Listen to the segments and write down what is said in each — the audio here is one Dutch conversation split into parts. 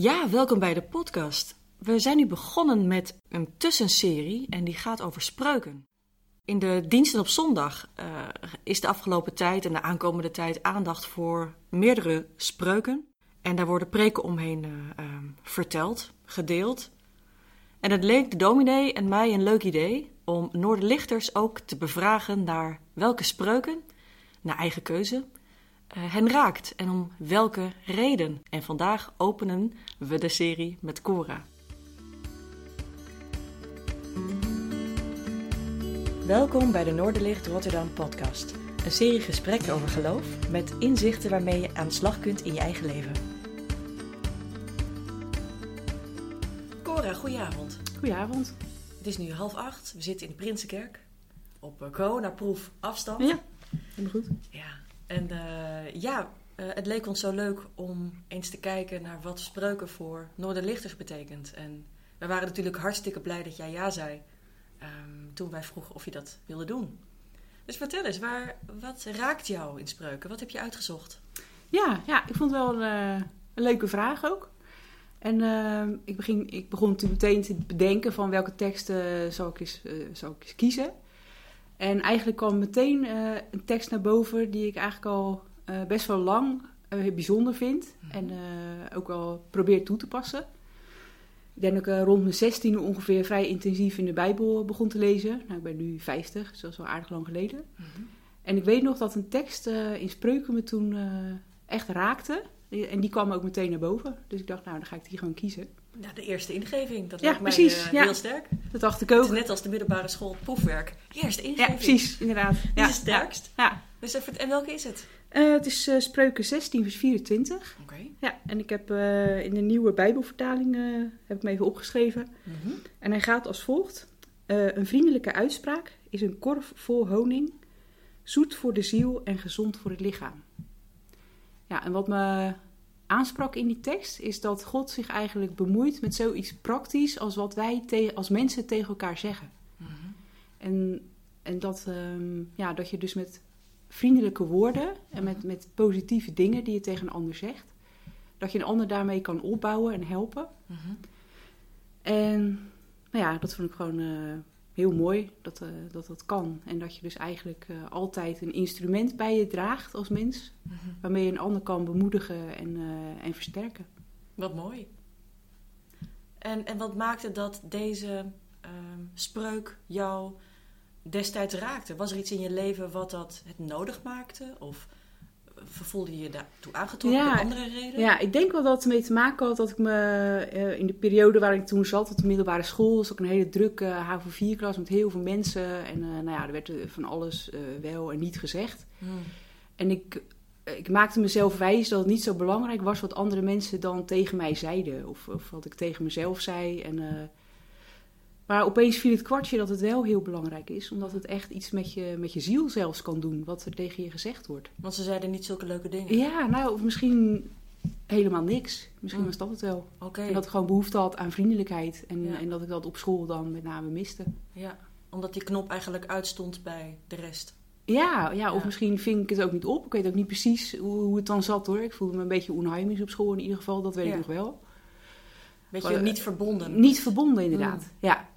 Ja, welkom bij de podcast. We zijn nu begonnen met een tussenserie en die gaat over spreuken. In de diensten op zondag uh, is de afgelopen tijd en de aankomende tijd aandacht voor meerdere spreuken. En daar worden preken omheen uh, uh, verteld, gedeeld. En het leek de dominee en mij een leuk idee om Noorderlichters ook te bevragen naar welke spreuken, naar eigen keuze, hen raakt en om welke reden. En vandaag openen we de serie met Cora. Welkom bij de Noorderlicht Rotterdam podcast. Een serie gesprekken over geloof met inzichten waarmee je aan de slag kunt in je eigen leven. Cora, goedenavond. Goedenavond. Het is nu half acht. We zitten in de Prinsenkerk op uh, coronaproef afstand. Ja, helemaal goed. Ja, en uh, ja, uh, het leek ons zo leuk om eens te kijken naar wat spreuken voor Noorderlichters betekent. En we waren natuurlijk hartstikke blij dat jij ja zei um, toen wij vroegen of je dat wilde doen. Dus vertel eens, waar, wat raakt jou in spreuken? Wat heb je uitgezocht? Ja, ja ik vond het wel een, uh, een leuke vraag ook. En uh, ik, begin, ik begon toen meteen te bedenken van welke teksten zou ik eens, zou ik eens kiezen. En eigenlijk kwam meteen uh, een tekst naar boven die ik eigenlijk al uh, best wel lang uh, bijzonder vind. Mm -hmm. En ook wel probeer toe te passen. Ik denk dat ik rond mijn zestiende ongeveer vrij intensief in de Bijbel begon te lezen. Nou, ik ben nu 50, dus dat is wel aardig lang geleden. Mm -hmm. En ik weet nog dat een tekst in Spreuken me toen echt raakte. En die kwam ook meteen naar boven. Dus ik dacht, nou, dan ga ik die gewoon kiezen. Ja, de eerste ingeving. Dat ja, lijkt precies, mij ja. heel sterk. Dat dacht ik ook. Het is net als de middelbare school proefwerk. Eerste ingeving. Ja, precies, inderdaad. Die ja. is het sterkst. Ja. Dus even, en welke is het? Uh, het is uh, Spreuken 16 vers 24. Oké. Okay. Ja, en ik heb in de nieuwe Bijbelvertaling heb ik me even opgeschreven. Mm -hmm. En hij gaat als volgt. een vriendelijke uitspraak is een korf vol honing. Zoet voor de ziel en gezond voor het lichaam. Ja, en wat me aansprak in die tekst is dat God zich eigenlijk bemoeit met zoiets praktisch als wat wij te als mensen tegen elkaar zeggen. Mm -hmm. En, en dat, um, ja, dat je dus met vriendelijke woorden en met, met positieve dingen die je tegen een ander zegt, dat je een ander daarmee kan opbouwen en helpen. Mm -hmm. En nou ja, dat vond ik gewoon uh, heel mooi dat, uh, dat dat kan. En dat je dus eigenlijk uh, altijd een instrument bij je draagt als mens, mm -hmm. waarmee je een ander kan bemoedigen en, uh, en versterken. Wat mooi. En, en wat maakte dat deze uh, spreuk jou destijds raakte? Was er iets in je leven wat dat het nodig maakte? Of voelde je je daartoe aangetrokken ja, door andere redenen? Ja, ik denk wel dat het ermee te maken had dat ik me uh, in de periode waar ik toen zat, op de middelbare school, was ook een hele drukke uh, HAVO-4-klas met heel veel mensen. En uh, nou ja, er werd van alles eh, wel en niet gezegd. Hmm. En ik, ik maakte mezelf wijs dat het niet zo belangrijk was wat andere mensen dan tegen mij zeiden. Of, of wat ik tegen mezelf zei. En, maar opeens viel het kwartje dat het wel heel belangrijk is. Omdat het echt iets met je, met je ziel zelfs kan doen. Wat er tegen je gezegd wordt. Want ze zeiden niet zulke leuke dingen. Ja, nou, of misschien helemaal niks. Misschien mm. was dat het wel. Okay. En dat ik gewoon behoefte had aan vriendelijkheid. En, ja. en dat ik dat op school dan met name miste. Ja, omdat die knop eigenlijk uitstond bij de rest. Ja, ja, of ja. misschien ving ik het ook niet op. Ik weet ook niet precies hoe, hoe het dan zat hoor. Ik voelde me een beetje onheimisch op school in ieder geval. Dat weet ja. ik nog wel. Beetje uh, niet verbonden. Niet verbonden inderdaad, mm. ja.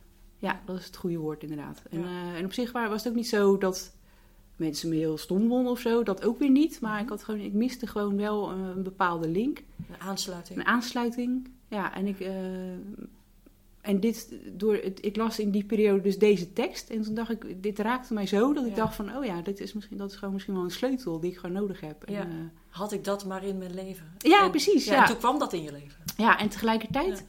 Ja, dat is het goede woord inderdaad. En, uh, en op zich was het ook niet zo dat mensen me heel stom vonden of zo. Dat ook weer niet. Maar ik, had gewoon, ik miste gewoon wel een, een bepaalde link. Een aansluiting. Een aansluiting, ja. En ik... Uh, en dit, door het, ik las in die periode dus deze tekst. En toen dacht ik, dit raakte mij zo dat ik ja. dacht van, oh ja, dit is misschien, dat is gewoon misschien wel een sleutel die ik gewoon nodig heb. Ja. En, uh, Had ik dat maar in mijn leven. Ja, en, precies. Ja, Ja, En toen kwam dat in je leven. Ja, en tegelijkertijd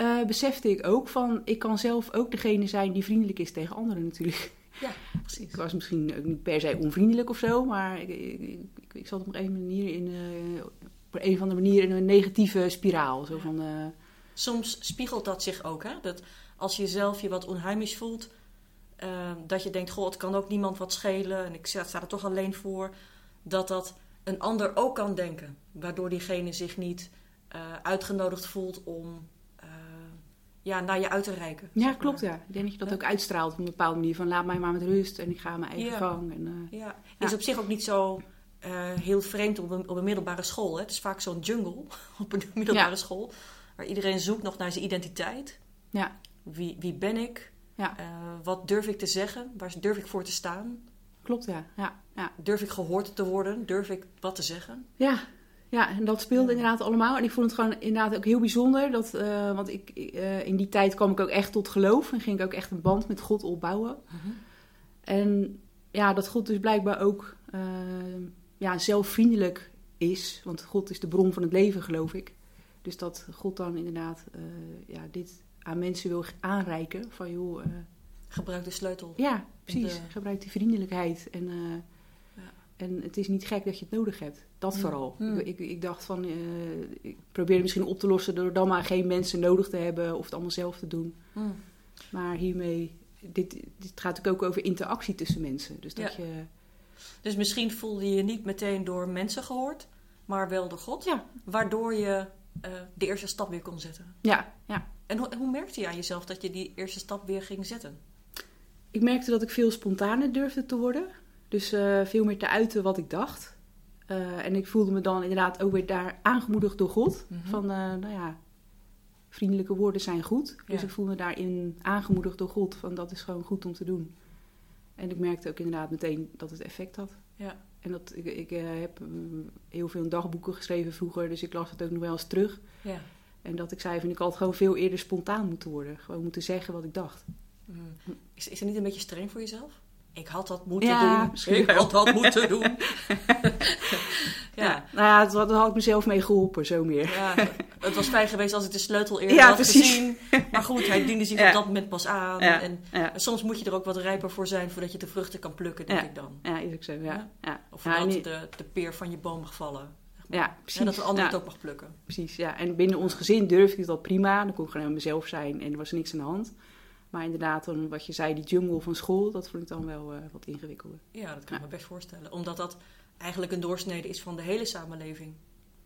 uh, besefte ik ook van, ik kan zelf ook degene zijn die vriendelijk is tegen anderen natuurlijk. Ja, precies. Ik was misschien ook niet per se onvriendelijk of zo, maar ik, ik, ik, ik zat op een manier in, uh, op een of andere manier in een negatieve spiraal. Zo van... Uh, soms spiegelt dat zich ook. Hè? Dat als je zelf je wat onheimisch voelt, dat je denkt: Goh, het kan ook niemand wat schelen en ik sta er toch alleen voor. Dat dat een ander ook kan denken, waardoor diegene zich niet uitgenodigd voelt om ja, naar je uit te reiken. Ja, klopt. Ja. Ik denk dat je dat ja. ook uitstraalt op een bepaalde manier. Van laat mij maar met rust en ik ga mijn eigen ja. gang. En, ja. Is op zich ook niet zo eh, heel vreemd op een, op een middelbare school. Hè? Het is vaak zo'n jungle op een middelbare school. Waar iedereen zoekt nog naar zijn identiteit. Ja, Wie, wie ben ik? Ja. Eh, wat durf ik te zeggen? Waar durf ik voor te staan? klopt ja. Ja, ja. Durf ik gehoord te worden? Durf ik wat te zeggen? Ja, ja, en dat speelde Ja. inderdaad allemaal. En ik vond het gewoon inderdaad ook heel bijzonder. Dat, eh, want ik, eh, in die tijd kwam ik ook echt tot geloof. En ging ik ook echt een band met God opbouwen. En ja, dat God dus blijkbaar ook eh, ja, zelfvriendelijk is. Want God is de bron van het leven, geloof ik. Dus dat God dan inderdaad ja, dit aan mensen wil aanreiken. Van joh, Gebruik de sleutel. ja, precies. de- Gebruik die vriendelijkheid. En. En het is niet gek dat je het nodig hebt. Dat Mm. vooral. Mm. Ik, ik, ik dacht van, eh, ik probeer het misschien op te lossen door dan maar geen mensen nodig te hebben of het allemaal zelf te doen. Hm. Maar hiermee, dit, dit gaat ook over interactie tussen mensen. Dus dat Ja. je, Dus misschien voelde je je niet meteen door mensen gehoord, maar wel door God. ja, Waardoor je eh, de eerste stap weer kon zetten. ja, ja. En hoe merkte je aan jezelf dat je die eerste stap weer ging zetten? Ik merkte dat ik veel spontaner durfde te worden. Dus eh, veel meer te uiten wat ik dacht. Eh, en ik voelde me dan inderdaad ook weer daar aangemoedigd door God. Mhm. Van, eh, nou ja, vriendelijke woorden zijn goed. Dus Ja. ik voelde me daarin aangemoedigd door God. Van dat is gewoon goed om te doen. En ik merkte ook inderdaad meteen dat het effect had. Ja. En dat, ik, ik heb mm, heel veel dagboeken geschreven vroeger. Dus ik las het ook nog wel eens terug. Ja. En dat ik zei, vind ik had gewoon veel eerder spontaan moeten worden. Gewoon moeten zeggen wat ik dacht. Hm. Is, is het niet een beetje streng voor jezelf? Ik had dat moeten Ja, doen. misschien Ik had dat moeten doen. ja. Nou ja, dat, daar had ik mezelf mee geholpen, zo meer. Ja, het was fijn geweest als ik de sleutel eerder Ja, had precies. gezien. Maar goed, hij diende zich op dat moment pas aan. En soms moet je er ook wat rijper voor zijn voordat je de vruchten kan plukken, denk ik dan. ja is ook zo, ja. Of Ja, en dat die- de, de peer van je boom mag vallen. zeg maar. ja precies. En dat de ander het ook mag plukken. precies, ja. En binnen ons gezin durfde ik dat prima. Dan kon ik gewoon aan mezelf zijn en er was niks aan de hand. Maar inderdaad, dan, wat je zei, die jungle van school, dat vond ik dan wel eh, wat ingewikkelder. Ja, dat kan ik Ja. me best voorstellen. Omdat dat eigenlijk een doorsnede is van de hele samenleving.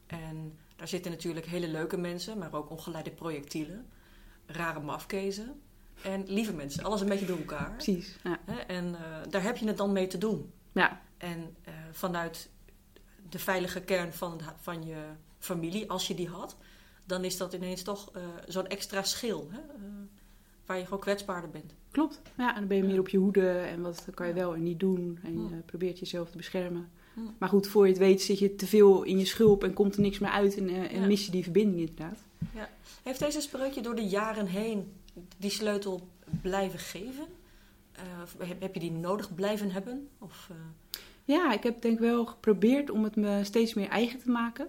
En daar zitten natuurlijk hele leuke mensen, maar ook ongeleide projectielen. Rare mafkezen. En lieve mensen. Alles een beetje door elkaar. Precies, ja. En eh, daar heb je het dan mee te doen. Ja, En eh, vanuit de veilige kern van, van je familie, als je die had, dan is dat ineens toch zo'n extra schil. Hè? Waar je gewoon kwetsbaarder bent. klopt. Ja, en dan ben je meer op je hoede en wat kan je Ja. wel en niet doen. En je Ja. probeert jezelf te beschermen. Ja. Maar goed, voor je het weet zit je te veel in je schulp en komt er niks meer uit. En, eh, en Ja. mis je die verbinding inderdaad. Heeft deze spreuk je door de jaren heen die sleutel blijven geven? Eh, heb, heb je die nodig blijven hebben? Of, eh, Ja, ik heb denk ik wel geprobeerd om het me steeds meer eigen te maken.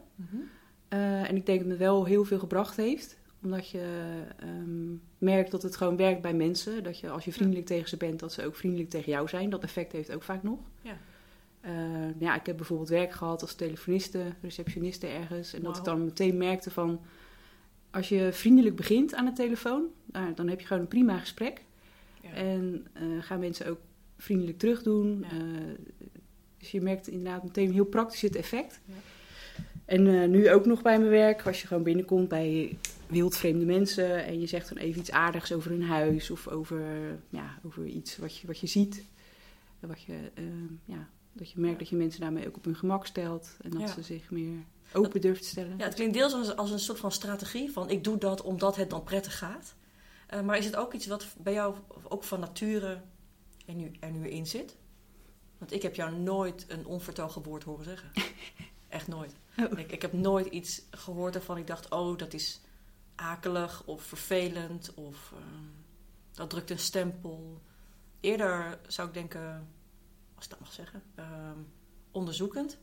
Eh, en ik denk dat het me wel heel veel gebracht heeft. Omdat je ehm, merkt dat het gewoon werkt bij mensen. Dat je als je vriendelijk tegen ze bent, dat ze ook vriendelijk tegen jou zijn. Dat effect heeft ook vaak nog. Ja. Eh, ja, ik heb bijvoorbeeld werk gehad als telefoniste, receptioniste ergens. En dat ik dan meteen merkte van... Als je vriendelijk begint aan de telefoon, nou, dan heb je gewoon een prima gesprek. Ja. En eh, gaan mensen ook vriendelijk terug doen. Ja. Eh, dus je merkt inderdaad meteen heel praktisch het effect. Ja. En nu ook nog bij mijn werk, als je gewoon binnenkomt bij wildvreemde mensen en je zegt dan even iets aardigs over hun huis of over, ja, over iets wat je, wat je ziet. En Wat je, eh, ja, dat je merkt dat je mensen daarmee ook op hun gemak stelt en dat Ja. ze zich meer open durft te stellen. Ja, het klinkt deels als, als een soort van strategie van ik doe dat omdat het dan prettig gaat. Eh, maar is het ook iets wat bij jou ook van nature er nu, er nu in zit? Want ik heb jou nooit een onvertogen woord horen zeggen. Echt nooit. Oh. Ik, ik heb nooit iets gehoord waarvan ik dacht, oh, dat is akelig of vervelend of ehm, dat drukt een stempel. Eerder zou ik denken, als ik dat mag zeggen, ehm, onderzoekend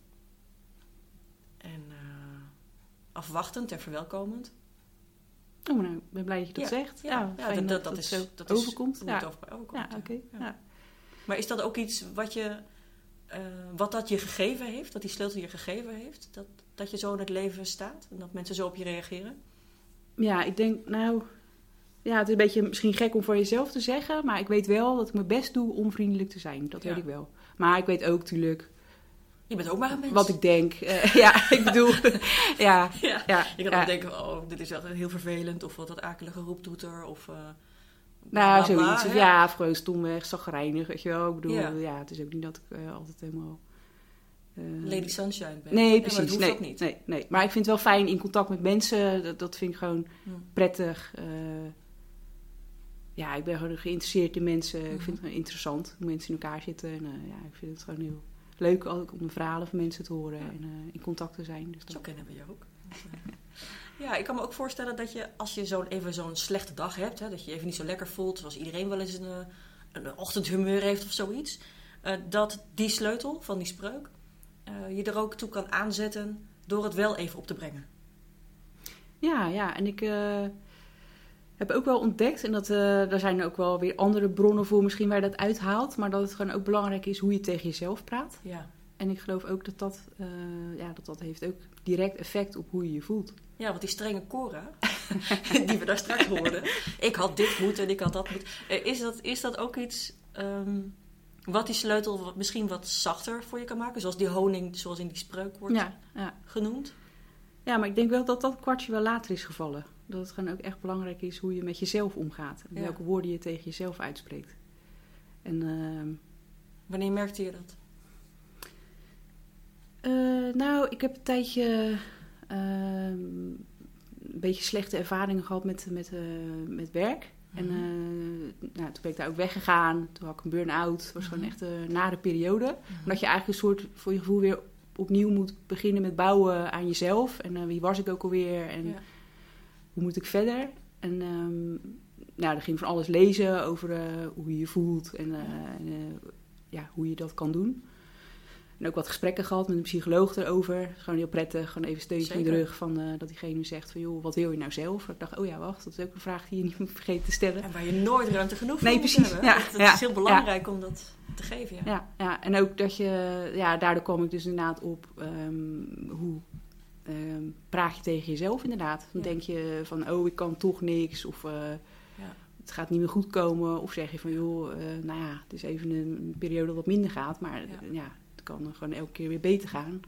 en eh, afwachtend en verwelkomend. Oh, nou, ik ben blij dat je dat Ja, zegt. Ja, Ja, ja, fijn dat, dat, dat is, zo dat overkomt. hoe Ja. het over mij overkomt. Ja, oké. Ja. Ja. Maar is dat ook iets wat, je, eh, wat dat je gegeven heeft, dat die sleutel je gegeven heeft? Dat, dat je zo in het leven staat en dat mensen zo op je reageren? Ja, ik denk, nou, ja, het is een beetje misschien gek om voor jezelf te zeggen, maar ik weet wel dat ik mijn best doe om vriendelijk te zijn. Dat Ja. weet ik wel. Maar ik weet ook natuurlijk Je bent ook maar een mens. wat ik denk. Eh, ja, ik bedoel, ja, Ja. ja. Je kan ja. ook denken, oh, dit is wel heel vervelend. Of wat dat akelige roeptoeter. Of, eh, Nou, bla, bla, zoiets. hè? Ja, of gewoon stomweg, zagrijnig, weet je wel. Ik bedoel, Ja. ja. het is ook niet dat ik eh, altijd helemaal eh, Lady Sunshine bent. Nee, precies. dat hoeft nee, ook niet. Nee, nee. Maar ik vind het wel fijn in contact met mensen. Dat, dat vind ik gewoon Hm. prettig. eh. ja, ik ben gewoon geïnteresseerd in mensen. Ik Mhm. vind het interessant hoe mensen in elkaar zitten. En eh, ja, ik vind het gewoon heel leuk ook om de verhalen van mensen te horen Ja. en in contact te zijn. Dus Zo dat, kennen we je ook. Ja, ik kan me ook voorstellen dat je als je zo'n even zo'n slechte dag hebt, hè, dat je je even niet zo lekker voelt, zoals iedereen wel eens een, een ochtendhumeur heeft of zoiets, dat die sleutel van die spreuk eh, je er ook toe kan aanzetten door het wel even op te brengen. ja, ja, en ik eh, heb ook wel ontdekt, en dat, eh daar zijn ook wel weer andere bronnen voor misschien waar je dat uithaalt, maar dat het gewoon ook belangrijk is hoe je tegen jezelf praat. Ja. En ik geloof ook dat dat, ja, dat dat heeft ook direct effect op hoe je je voelt. Ja, want die strenge Cora, die we daar straks hoorden. Ik had dit moeten en ik had dat moeten. Is dat, is dat ook iets ehm, wat die sleutel misschien wat zachter voor je kan maken? Zoals die honing, zoals in die spreuk wordt Ja, ja. genoemd? ja, maar ik denk wel dat dat kwartje wel later is gevallen. Dat het gewoon ook echt belangrijk is hoe je met jezelf omgaat. En Ja. welke woorden je tegen jezelf uitspreekt. En ehm, Wanneer merkte je dat? Eh, nou, ik heb een tijdje ehm, een beetje slechte ervaringen gehad met, met, eh, met werk. En Mhm. eh, nou, toen ben ik daar ook weggegaan. Toen had ik een burn-out. Het was gewoon Mhm. echt een nare periode. Omdat je eigenlijk een soort, voor je gevoel weer opnieuw moet beginnen met bouwen aan jezelf. En eh, wie was ik ook alweer? En Ja. hoe moet ik verder? En ehm, nou, er ging van alles lezen over eh, hoe je je voelt en, en, ja, hoe je dat kan doen. En ook wat gesprekken gehad met een psycholoog erover. Gewoon heel prettig, gewoon even steuntje in de rug van eh, dat diegene zegt van joh, wat wil je nou zelf? Ik dacht, oh ja, wacht, dat is ook een vraag die je niet moet vergeten te stellen. En waar je nooit ruimte genoeg voor Nee, moet precies. hebben. Ja, dat dat ja, is heel belangrijk om dat te geven. Ja. Ja, ja, en ook dat je, ja, daardoor kwam ik dus inderdaad op ehm, hoe ehm, praat je tegen jezelf inderdaad. Dan denk je van, oh, ik kan toch niks of eh, het gaat niet meer goed komen. Of zeg je van, joh, eh, nou ja, het is even een, periode dat wat minder gaat, maar Ja. ja. Ja, kan gewoon elke keer weer beter gaan.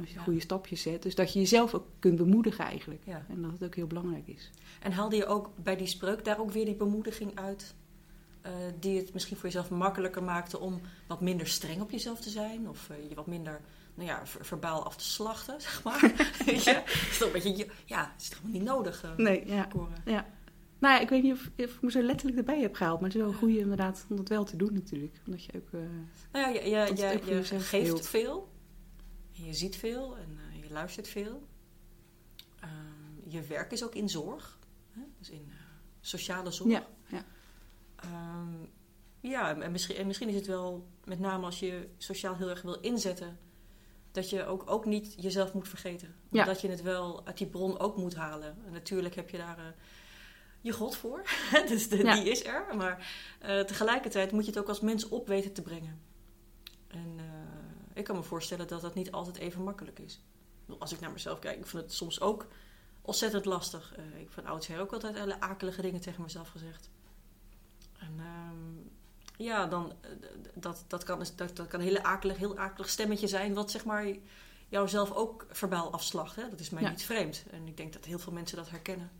Als je Ja. goede stapjes zet. Dus dat je jezelf ook kunt bemoedigen eigenlijk. Ja. En dat het ook heel belangrijk is. En haalde je ook bij die spreuk daar ook weer die bemoediging uit? eh, die het misschien voor jezelf makkelijker maakte om wat minder streng op jezelf te zijn? Of eh, je wat minder nou ja, ver- verbaal af te slachten, zeg maar? Je? Het is toch een beetje, je- ja, het is toch niet nodig, eh, Nee, ja. Cora? Nou ja, ik weet niet of, of ik me zo letterlijk erbij heb gehaald. Maar het is wel een goede inderdaad om dat wel te doen natuurlijk. Omdat je ook... eh, Nou ja, je, je, je- je geeft veel. En je ziet veel en eh, je luistert veel. Ehm, je werk is ook in zorg. Hè? Dus in eh, sociale zorg. Ja, ja. Ehm, ja, en misschien, en misschien is het wel met name als je sociaal heel erg wil inzetten, dat je ook, ook niet jezelf moet vergeten. Ja. Dat je het wel uit die bron ook moet halen. En natuurlijk heb je daar eh, je God voor, dus de- Ja. die is er. Maar eh, tegelijkertijd moet je het ook als mens op weten te brengen. En eh, ik kan me voorstellen dat dat niet altijd even makkelijk is. Als ik naar mezelf kijk, ik vind het soms ook ontzettend lastig. Eh, ik heb van oudsher ook altijd hele akelige dingen tegen mezelf gezegd. En ehm, ja, dan, dat, dat, kan, dat, dat kan een hele akelig, heel akelig stemmetje zijn... wat zeg maar jouzelf ook verbaal afslacht. Hè? Dat is mij Ja. niet vreemd. En ik denk dat heel veel mensen dat herkennen.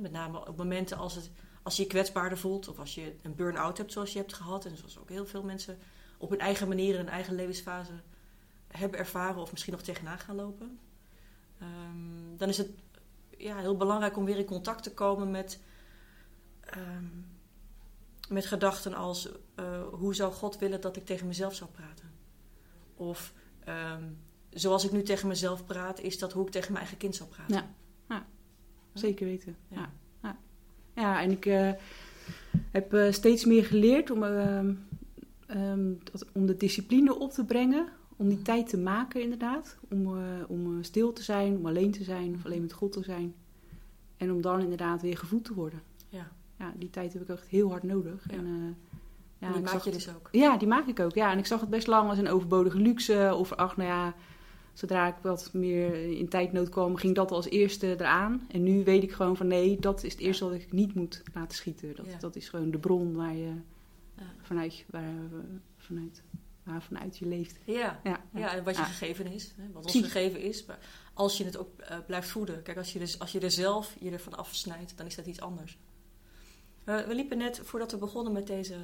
Met name op momenten als, het, als je je kwetsbaarder voelt... of als je een burn-out hebt zoals je hebt gehad... en zoals ook heel veel mensen op hun eigen manier... in hun eigen levensfase hebben ervaren... of misschien nog tegenaan gaan lopen. Ehm, dan is het ja, heel belangrijk om weer in contact te komen met... ehm, met gedachten als eh, hoe zou God willen dat ik tegen mezelf zou praten? Of ehm, zoals ik nu tegen mezelf praat, is dat hoe ik tegen mijn eigen kind zou praten? Ja. Zeker weten. Ja. Ja, ja. en ik eh, heb eh, steeds meer geleerd om, ehm, ehm, dat, om de discipline op te brengen. Om die tijd te maken, inderdaad. Om, eh, om stil te zijn, om alleen te zijn, of alleen met God te zijn. En om dan inderdaad weer gevoed te worden. Ja. Ja, die tijd heb ik echt heel hard nodig. Ja. En, ja, En die maak je het- dus ook. Ja, die maak ik ook. Ja, en ik zag het best lang als een overbodige luxe. Of ach, nou ja, zodra ik wat meer in tijdnood kwam, ging dat als eerste eraan. En nu weet ik gewoon van nee, dat is het eerste wat ik niet moet laten schieten. Dat, Ja. dat is gewoon de bron waar je Ja. vanuit, waar, vanuit, waar vanuit je leeft. Ja. Ja, Ja, en wat je gegeven is, hè, wat ons gegeven is. Maar als je het ook eh, blijft voeden. Kijk, als je, dus, als je er zelf je ervan afsnijdt, dan is dat iets anders. We liepen net, voordat we begonnen met deze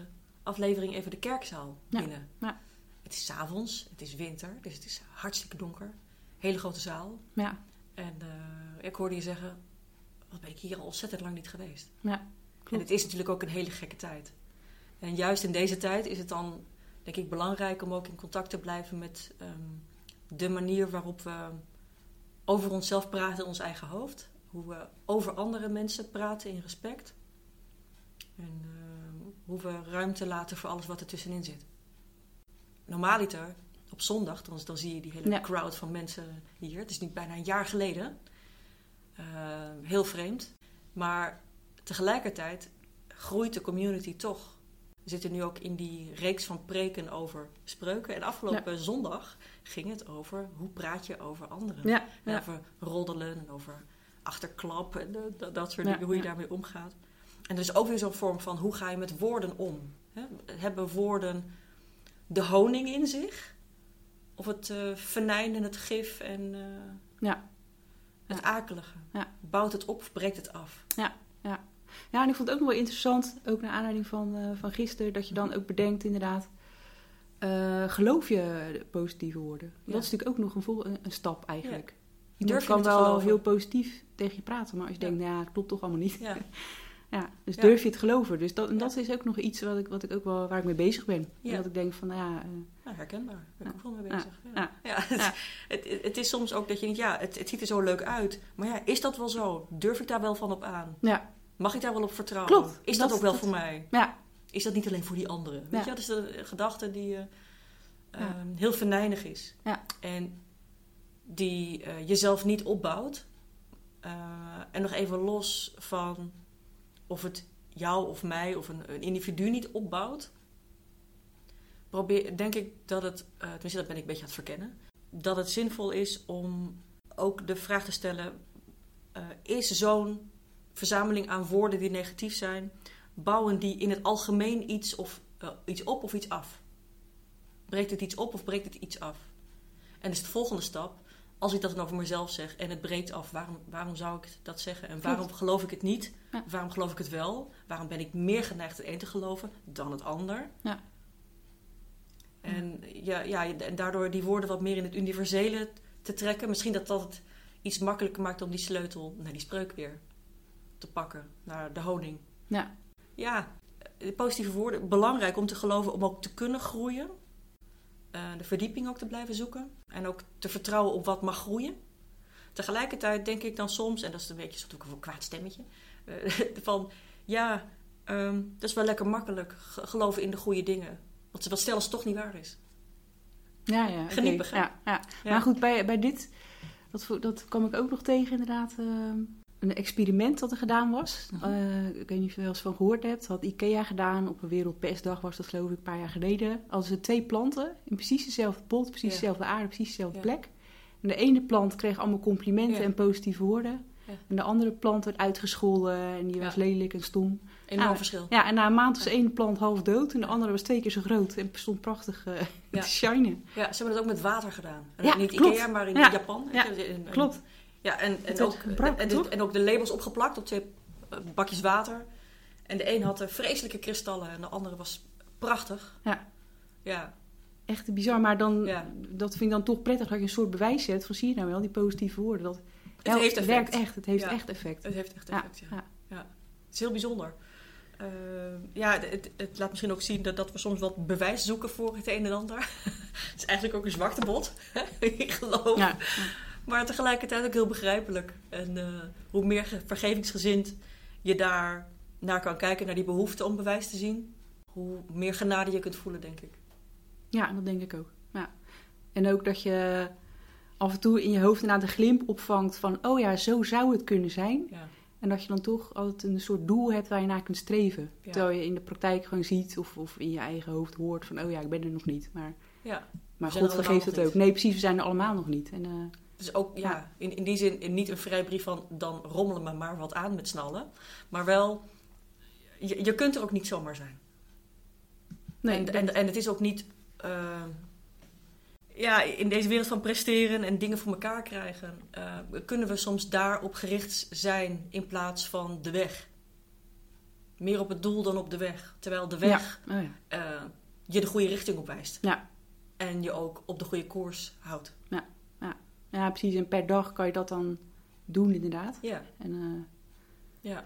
aflevering, even de kerkzaal Ja. binnen. Ja. Het is avonds, het is winter, dus het is hartstikke donker. Hele grote zaal. Ja, En eh, ik hoorde je zeggen, wat ben ik hier al ontzettend lang niet geweest. ja. En Klopt. het is natuurlijk ook een hele gekke tijd. En juist in deze tijd is het dan, denk ik, belangrijk om ook in contact te blijven met ehm, de manier waarop we over onszelf praten in ons eigen hoofd. Hoe we over andere mensen praten in respect. En ehm, hoe we ruimte laten voor alles wat er tussenin zit. Normaliter, op zondag, dan, dan zie je die hele Ja. crowd van mensen hier. Het is nu bijna een jaar geleden. Eh, heel vreemd. Maar tegelijkertijd groeit de community toch. We zitten nu ook in die reeks van preken over spreuken. En afgelopen zondag ging het over hoe praat je over anderen. Ja, En ja. Over roddelen en over achterklap en dat, dat soort dingen, hoe je daarmee omgaat. En er is ook weer zo'n vorm van hoe ga je met woorden om? Hè? Hebben woorden de honing in zich? Of het eh venijn en het gif en eh, Ja. het Ja. akelige? Ja. Bouwt het op of breekt het af? Ja, en ik vond het ook nog wel interessant, ook naar aanleiding van, eh, van gisteren, dat je dan ook bedenkt inderdaad, geloof je de positieve woorden? Ja. Dat is natuurlijk ook nog een, vol, een, een stap eigenlijk. Je kan wel heel positief tegen je praten, maar als je Ja. denkt, nou ja, het klopt toch allemaal niet. Ja. Dus Ja. durf je het geloven? Dus dat, en dat is ook nog iets wat ik, wat ik ook wel, waar ik mee bezig ben. Ja. En dat ik denk van, nou ja, eh, Nou, herkenbaar. Daar ben ik ook wel mee bezig. Ja. Ja. Ja. het. Het, het is soms ook dat je denkt, ja, het, het ziet er zo leuk uit. Maar ja, is dat wel zo? Durf ik daar wel van op aan? ja, Mag ik daar wel op vertrouwen? Klopt. Is dat, Dat- ook wel dat- voor mij? ja, Is dat niet alleen voor die anderen? Weet je, dat is de gedachte die eh, Ja. eh, heel venijnig is. Ja. En die eh, jezelf niet opbouwt. En nog even los van of het jou of mij of een, een individu niet opbouwt. Probeer, denk ik dat het, eh tenminste dat ben ik een beetje aan het verkennen, dat het zinvol is om ook de vraag te stellen: eh, is zo'n verzameling aan woorden die negatief zijn, bouwen die in het algemeen iets, of, eh, iets op of iets af? Breekt het iets op of breekt het iets af? En dus de volgende stap, als ik dat dan over mezelf zeg en het breekt af, waarom, waarom zou ik dat zeggen? En waarom geloof ik het niet? Ja. Waarom geloof ik het wel? Waarom ben ik meer geneigd het een te geloven dan het ander? Ja. En, ja, ja, en daardoor die woorden wat meer in het universele te trekken. Misschien dat dat het iets makkelijker maakt om die sleutel naar die spreuk weer te pakken. Naar de honing. ja, Ja, positieve woorden. Belangrijk om te geloven, om ook te kunnen groeien. Eh, de verdieping ook te blijven zoeken. En ook te vertrouwen op wat mag groeien. Tegelijkertijd denk ik dan soms, en dat is een beetje ook een kwaad stemmetje, eh, van ja, ehm, dat is wel lekker makkelijk ge- geloven in de goede dingen. Want wat stellen ze toch niet waar is. ja, ja. Geniepig? Ja, ja. Ja. Maar goed, bij, bij dit, dat, dat kwam ik ook nog tegen inderdaad. eh, een experiment dat er gedaan was. Mhm. Eh, ik weet niet of je er wel eens van gehoord hebt. Dat had IKEA gedaan op een Wereldpestdag, was dat geloof ik een paar jaar geleden. Hadden ze twee planten in precies dezelfde pot, precies Ja. dezelfde aarde, precies dezelfde Ja. plek. En de ene plant kreeg allemaal complimenten Ja. en positieve woorden. En de andere plant werd uitgescholden en die was lelijk en stom. Enorm Ah, verschil. Ja, en na een maand was de ene plant half dood en de andere was twee keer zo groot en stond prachtig eh, te shinen. Ja, ze hebben dat ook met water gedaan. En Ja, niet klopt. Ikea, maar in Ja. Japan. Klopt. Ja, en, en, ook, en, ook de labels opgeplakt op twee eh, bakjes water. En de een had eh, vreselijke kristallen en de andere was prachtig. Ja. Ja, Echt bizar, maar dan, Ja. dat vind ik dan toch prettig dat je een soort bewijs zet van zie je nou wel, die positieve woorden. Dat, het heeft effect. werkt echt, het heeft Ja. echt effect. Het heeft echt effect, ja. ja. Het is heel bijzonder. Eh, ja, het, het laat misschien ook zien dat, dat we soms wat bewijs zoeken voor het een en ander. het is eigenlijk ook een zwaktebod, ik geloof. Ja, Maar tegelijkertijd ook heel begrijpelijk. En eh, hoe meer ge- vergevingsgezind je daar naar kan kijken, naar die behoefte om bewijs te zien, hoe meer genade je kunt voelen, denk ik. ja, dat denk ik ook. Ja. En ook dat je af en toe in je hoofd inderdaad een glimp opvangt van, oh ja, zo zou het kunnen zijn. Ja, En dat je dan toch altijd een soort doel hebt waar je naar kunt streven. Ja. Terwijl je in de praktijk gewoon ziet of, of in je eigen hoofd hoort van, oh ja, ik ben er nog niet. Maar, ja. maar God er vergeeft het ook. niet. Nee, precies, we zijn er allemaal nog niet. En, eh, Dus ook, ja. In, in die zin niet een vrijbrief van dan rommelen me maar wat aan met snallen. Maar wel, je, je kunt er ook niet zomaar zijn. nee, en, en, en het is ook niet. eh, ja, in deze wereld van presteren en dingen voor elkaar krijgen, eh, kunnen we soms daarop gericht zijn in plaats van de weg. Meer op het doel dan op de weg. Terwijl de weg Ja. Oh ja. eh, je de goede richting op wijst. Ja. En je ook op de goede koers houdt. Ja, precies. En per dag kan je dat dan doen, inderdaad. Ja. En, eh, Ja.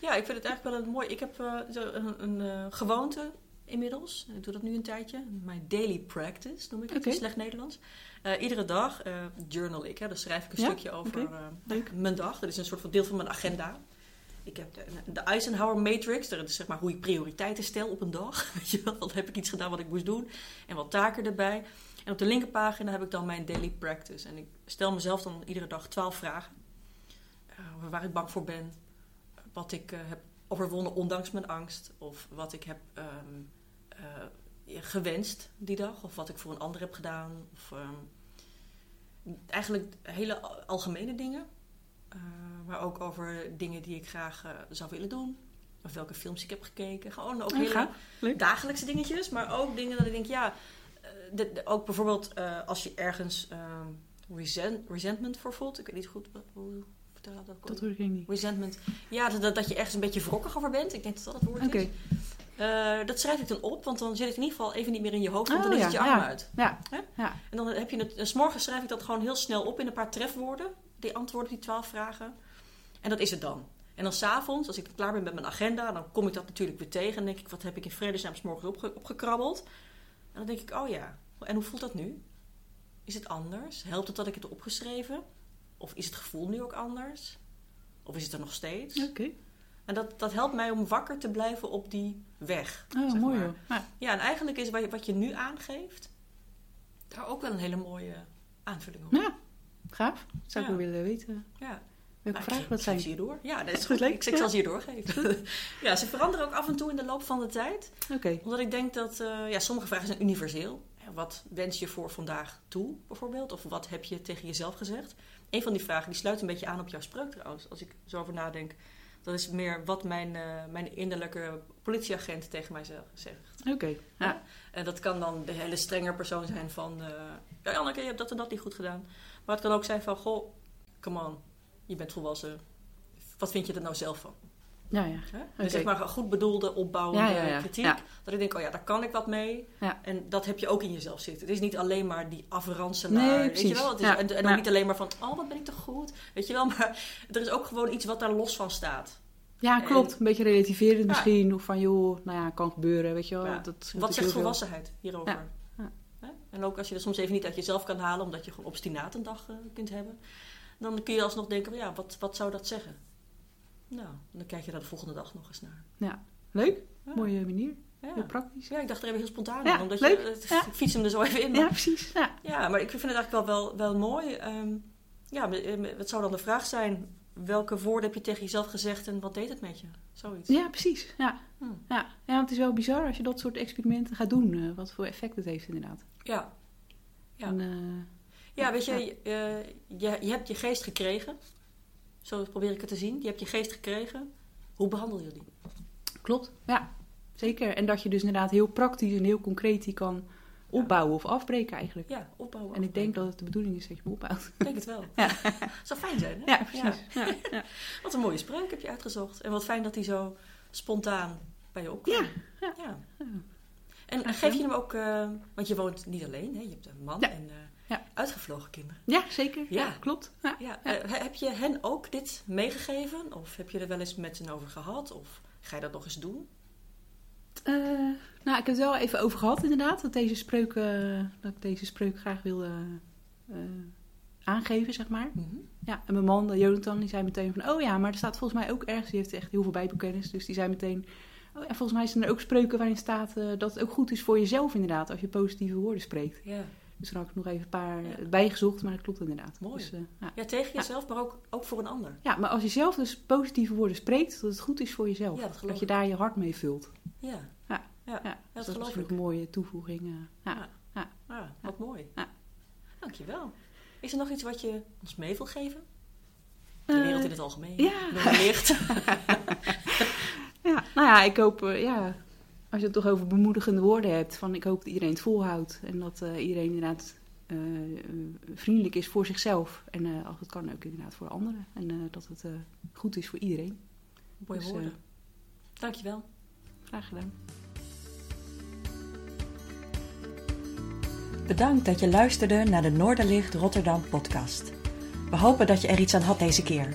ja, ik vind het eigenlijk wel een mooi. Ik heb zo een, een eh, gewoonte inmiddels. Ik doe dat nu een tijdje. Mijn daily practice noem ik het in slecht Nederlands. Iedere dag journal ik. Hè, dan schrijf ik een Ja? stukje over mijn dag. Dat is een soort van deel van mijn agenda. Ik heb de, de Eisenhower Matrix. Dat is zeg maar hoe ik prioriteiten stel op een dag. Weet je wel, heb ik iets gedaan wat ik moest doen. En wat taken erbij. En op de linkerpagina heb ik dan mijn daily practice. En ik stel mezelf dan iedere dag 12 vragen. Eh, waar ik bang voor ben. Wat ik eh, heb overwonnen ondanks mijn angst. Of wat ik heb ehm, eh, gewenst die dag. Of wat ik voor een ander heb gedaan. Of, ehm, eigenlijk hele al- algemene dingen. Maar ook over dingen die ik graag zou willen doen. Of welke films ik heb gekeken. Gewoon ook Ja, hele dagelijkse dingetjes. Maar ook dingen dat ik denk, ja... de- de- ook bijvoorbeeld eh, als je ergens ehm, resent, resentment voor voelt. Ik weet niet goed hoe vertel dat ook Dat hoor ik niet. Resentment. Ja, dat, dat je ergens een beetje wrokkig over bent. Ik denk dat dat het woord is. Eh, dat schrijf ik dan op, want dan zit het in ieder geval even niet meer in je hoofd. Want Oh, dan is ja, het je arm ja. uit. Ja. Ja. En dan heb je het. En 's morgens schrijf ik dat gewoon heel snel op in een paar trefwoorden. Die antwoorden, die twaalf vragen. En dat is het dan. En dan s'avonds, als ik klaar ben met mijn agenda, dan kom ik dat natuurlijk weer tegen. En denk ik, wat heb ik in vredesnaam 's morgens opge- opgekrabbeld? Dan denk ik, oh ja, en hoe voelt dat nu? Is het anders? Helpt het dat ik het heb opgeschreven? Of is het gevoel nu ook anders? Of is het er nog steeds? Oké. En dat, dat helpt mij om wakker te blijven op die weg. Oh, zeg mooi maar. Ja. Ja, en eigenlijk is wat je, wat je nu aangeeft, daar ook wel een hele mooie aanvulling op. Ja. Gaaf. Zou ik wel willen weten. Ja. Welke Nou, ik zijn? ze. Ja, dat is Goed, leuk. Ik, ik zal ze je doorgeven. ja, ze veranderen ook af en toe in de loop van de tijd. Oké. Omdat ik denk dat eh, ja, sommige vragen zijn universeel. Wat wens je voor vandaag toe, bijvoorbeeld? Of wat heb je tegen jezelf gezegd? Een van die vragen die sluit een beetje aan op jouw spreuk trouwens. Als ik zo over nadenk. Dat is meer wat mijn, eh, mijn innerlijke politieagent tegen mijzelf zegt. Oké. Ja. En dat kan dan de hele strenge persoon zijn van... eh ja, Janneke, je hebt dat en dat niet goed gedaan. Maar het kan ook zijn van... Goh, come on, je bent volwassen. Wat vind je er nou zelf van? Ja, ja. Dus zeg maar een goed bedoelde, opbouwende Ja, ja, ja. kritiek. Dat ik denk, oh ja, daar kan ik wat mee. En dat heb je ook in jezelf zitten. Het is niet alleen maar die afranselaar. Nee, weet je wel? Het is. En, en ook Ja. niet alleen maar van, oh, wat ben ik toch goed. Weet je wel, maar er is ook gewoon iets wat daar los van staat. Ja, klopt. Een beetje relativerend misschien. Of van, joh, nou ja, kan gebeuren, weet je wel. Dat Wat zegt volwassenheid hierover? En ook als je er soms even niet uit jezelf kan halen, omdat je gewoon obstinaat een dag eh, kunt hebben, dan kun je alsnog denken: ja, wat, wat zou dat zeggen? Nou, dan kijk je daar de volgende dag nog eens naar. Ja. Leuk. Ja. Mooie manier. Ja. Heel praktisch. Ja, ik dacht er even heel spontaan Ja, aan, omdat leuk. je eh, Ja. ik fiets hem er zo even in. Ja, precies. Ja. Ja, maar ik vind het eigenlijk wel, wel, wel mooi. Ehm, ja, me- eh, wat zou dan de vraag zijn? Welke woorden heb je tegen jezelf gezegd en wat deed het met je? Zoiets. ja, precies. Ja. Hm. Ja. ja, want het is wel bizar als je dat soort experimenten gaat doen. eh, wat voor effect het heeft inderdaad. Ja. Ja. En, Ja, weet je, eh, je, je hebt je geest gekregen. Zo probeer ik het te zien. Je hebt je geest gekregen. Hoe behandel je die? klopt. Ja, zeker. En dat je dus inderdaad heel praktisch en heel concreet die kan opbouwen of afbreken eigenlijk. Ja, opbouwen. En ik denk dat het de bedoeling is dat je hem opbouwt. Ik denk het wel. Ja. Zou fijn zijn, hè? Ja, precies. Ja. Ja. Wat een mooie spreuk heb je uitgezocht. En wat fijn dat hij zo spontaan bij je opkwam. Ja, ja. En geef je hem ook... eh, want je woont niet alleen, hè? Je hebt een man en eh, Ja. uitgevlogen kinderen. Ja, zeker. Ja. Ja, klopt. Ja. Ja. eh, heb je hen ook dit meegegeven? Of heb je er wel eens met hen over gehad? Of ga je dat nog eens doen? Eh, nou, ik heb het wel even over gehad inderdaad. Dat, deze spreuk, eh, dat ik deze spreuk graag wilde aangeven, zeg maar. Ja, en mijn man, Jonathan, die zei meteen van... Oh ja, maar er staat volgens mij ook ergens... Die heeft echt heel veel bijbelkennis. Dus die zei meteen... Oh ja, volgens mij zijn er ook spreuken waarin staat... dat het ook goed is voor jezelf inderdaad... als je positieve woorden spreekt. Ja. Dus had ik nog even een paar Ja. bijgezocht. Maar dat klopt inderdaad. Mooi. Dus, eh, ja. ja, tegen jezelf, maar ook, ook voor een ander. ja, maar als je zelf dus positieve woorden spreekt... dat het goed is voor jezelf. Ja, dat je daar je hart mee vult. Ja. Ja. Ja, Ja, dat dus dat is een mooie toevoeging. eh, ja. Ja. Ah, wat mooi. Ja. Dankjewel. Is er nog iets wat je ons mee wil geven? De Eh, wereld in het algemeen. ja. Licht. Ja, nou ja, ik hoop, eh, ja, als je het toch over bemoedigende woorden hebt, van ik hoop dat iedereen het volhoudt en dat eh, iedereen inderdaad eh, eh, vriendelijk is voor zichzelf en eh, als het kan ook inderdaad voor anderen en eh, dat het eh, goed is voor iedereen. Mooie Dus, woorden. Dankjewel. Graag gedaan. Bedankt dat je luisterde naar de Noorderlicht Rotterdam podcast. We hopen dat je er iets aan had deze keer.